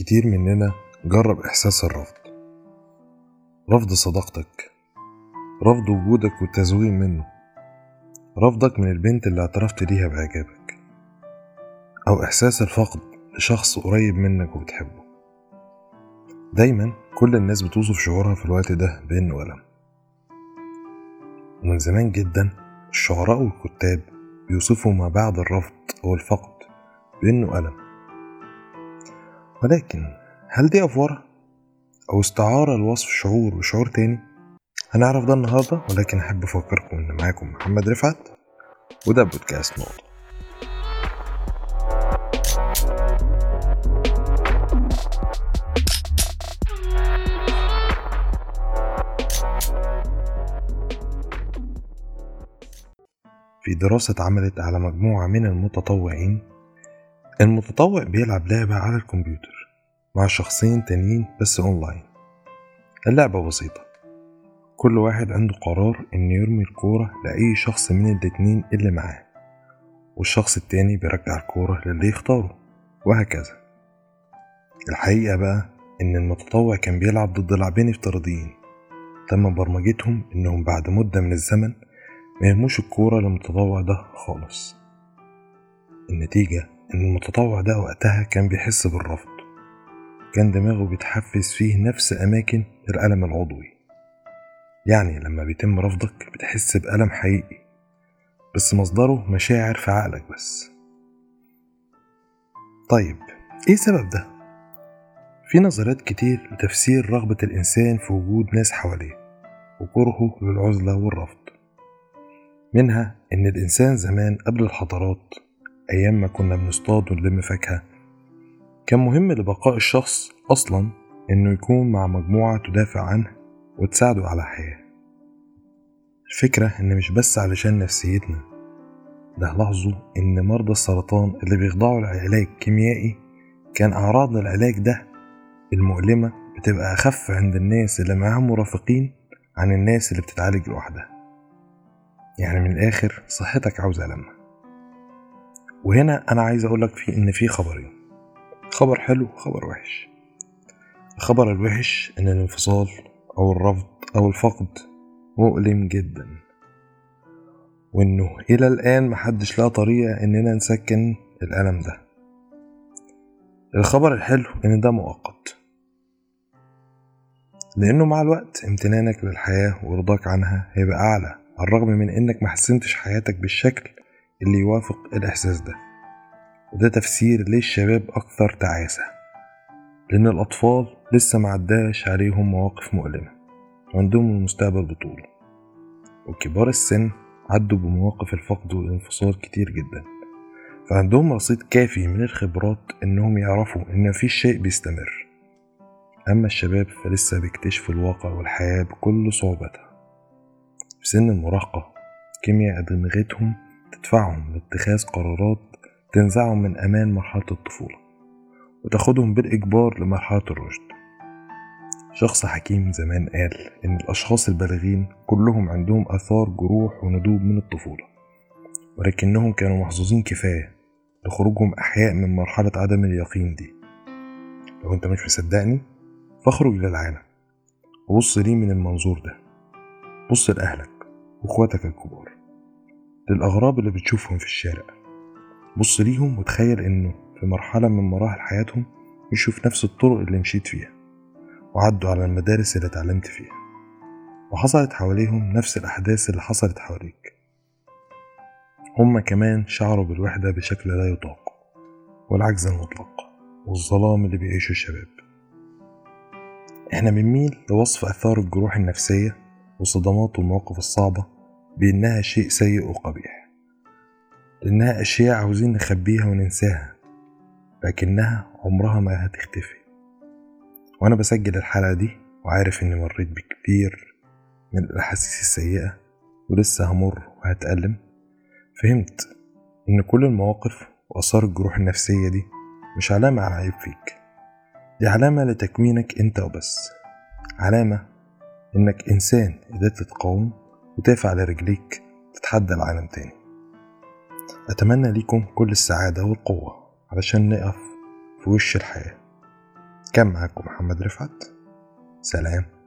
كتير مننا جرب إحساس الرفض. رفض صداقتك رفض وجودك والتزويق منه رفضك من البنت اللي اعترفت ليها بإعجابك أو إحساس الفقد لشخص قريب منك وبتحبه. دايما كل الناس بتوصف شعورها في الوقت ده بإنه ألم ومن زمان جدا الشعراء والكتاب بيوصفوا ما بعد الرفض أو الفقد بإنه ألم ولكن هل دي أفورة أو استعارة لوصف شعور بشعور تاني؟ هنعرف ده النهاردة ولكن أحب أفكركم إن معاكم محمد رفعت وده بودكاست نقطة في دراسة اتعملت على مجموعة من المتطوعين المتطوع بيلعب لعبة على الكمبيوتر مع شخصين تانيين بس أونلاين. اللعبة بسيطة. كل واحد عنده قرار إنه يرمي الكورة لأي شخص من الاتنين اللي معاه والشخص التاني بيرجع الكورة للي يختاره وهكذا. الحقيقة بقى إن المتطوع كان بيلعب ضد لاعبين افتراضيين تم برمجتهم إنهم بعد مدة من الزمن ما يرموش الكورة للمتطوع ده خالص. النتيجة إن المتطوع ده وقتها كان بيحس بالرفض. كان دماغه بيتحفز فيه نفس أماكن الألم العضوي. يعني لما بيتم رفضك بتحس بألم حقيقي بس مصدره مشاعر في عقلك بس. طيب إيه سبب ده؟ في نظريات كتير لتفسير رغبة الإنسان في وجود ناس حواليه وكرهه للعزلة والرفض. منها إن الإنسان زمان قبل الحضارات أيام ما كنا بنصطاد ونلم فاكهة. كان مهم لبقاء الشخص أصلا إنه يكون مع مجموعة تدافع عنه وتساعده على الحياة الفكرة إن مش بس علشان نفسيتنا ده لاحظوا إن مرضى السرطان اللي بيخضعوا لعلاج كيميائي كان أعراض العلاج ده المؤلمة بتبقى أخف عند الناس اللي معاهم مرافقين عن الناس اللي بتتعالج لوحدها. يعني من الآخر صحتك عاوزة لما وهنا أنا عايز أقولك في إن في خبرين. خبر حلو وخبر وحش. الخبر الوحش إن الانفصال أو الرفض أو الفقد مؤلم جدا. وإنه إلى الآن محدش لقى طريقة إننا نسكن الألم ده. الخبر الحلو إن ده مؤقت. لأنه مع الوقت امتنانك للحياة ورضاك عنها هيبقى أعلى. على الرغم من إنك محسنتش حياتك بالشكل اللي يوافق الإحساس ده. وده تفسير ليه الشباب أكثر تعاسة لأن الأطفال لسه معداش عليهم مواقف مؤلمة وعندهم المستقبل بطوله. وكبار السن عدوا بمواقف الفقد والانفصال كتير جدا. فعندهم رصيد كافي من الخبرات إنهم يعرفوا إن مفيش شيء بيستمر. أما الشباب فلسه بيكتشفوا الواقع والحياة بكل صعوبتها. في سن المراهقة كيمياء أدمغتهم تدفعهم لاتخاذ قرارات تنزعهم من أمان مرحلة الطفولة وتاخدهم بالإجبار لمرحلة الرشد. شخص حكيم زمان قال إن الأشخاص البالغين كلهم عندهم آثار جروح وندوب من الطفولة ولكنهم كانوا محظوظين كفاية لخروجهم أحياء من مرحلة عدم اليقين دي. لو أنت مش مصدقني فاخرج للعالم وبص ليه من المنظور ده. بص لأهلك وإخواتك الكبار. للأغراب اللي بتشوفهم في الشارع. بص ليهم وتخيل إنه في مرحلة من مراحل حياتهم مشوا في نفس الطرق اللي مشيت فيها وعدوا على المدارس اللي اتعلمت فيها وحصلت حواليهم نفس الأحداث اللي حصلت حواليك. هما كمان شعروا بالوحدة بشكل لا يطاق والعجز المطلق والظلام اللي بيعيشه الشباب. إحنا بنميل لوصف أثار الجروح النفسية والصدمات والمواقف الصعبة بإنها شيء سيء وقبيح. لأنها أشياء عاوزين نخبيها وننساها لكنها عمرها ما هتختفي. وأنا بسجل الحلقة دي وعارف إني مريت بكتير من الأحاسيس السيئة ولسه همر وهتألم. فهمت إن كل المواقف وآثار الجروح النفسية دي مش علامة على عيب فيك دي علامة لتكوينك أنت وبس. علامة إنك إنسان قدرت تقاوم وتقف على رجليك تتحدى العالم تاني. أتمنى ليكم كل السعادة والقوة علشان نقف في وش الحياة. كان معاكم محمد رفعت. سلام.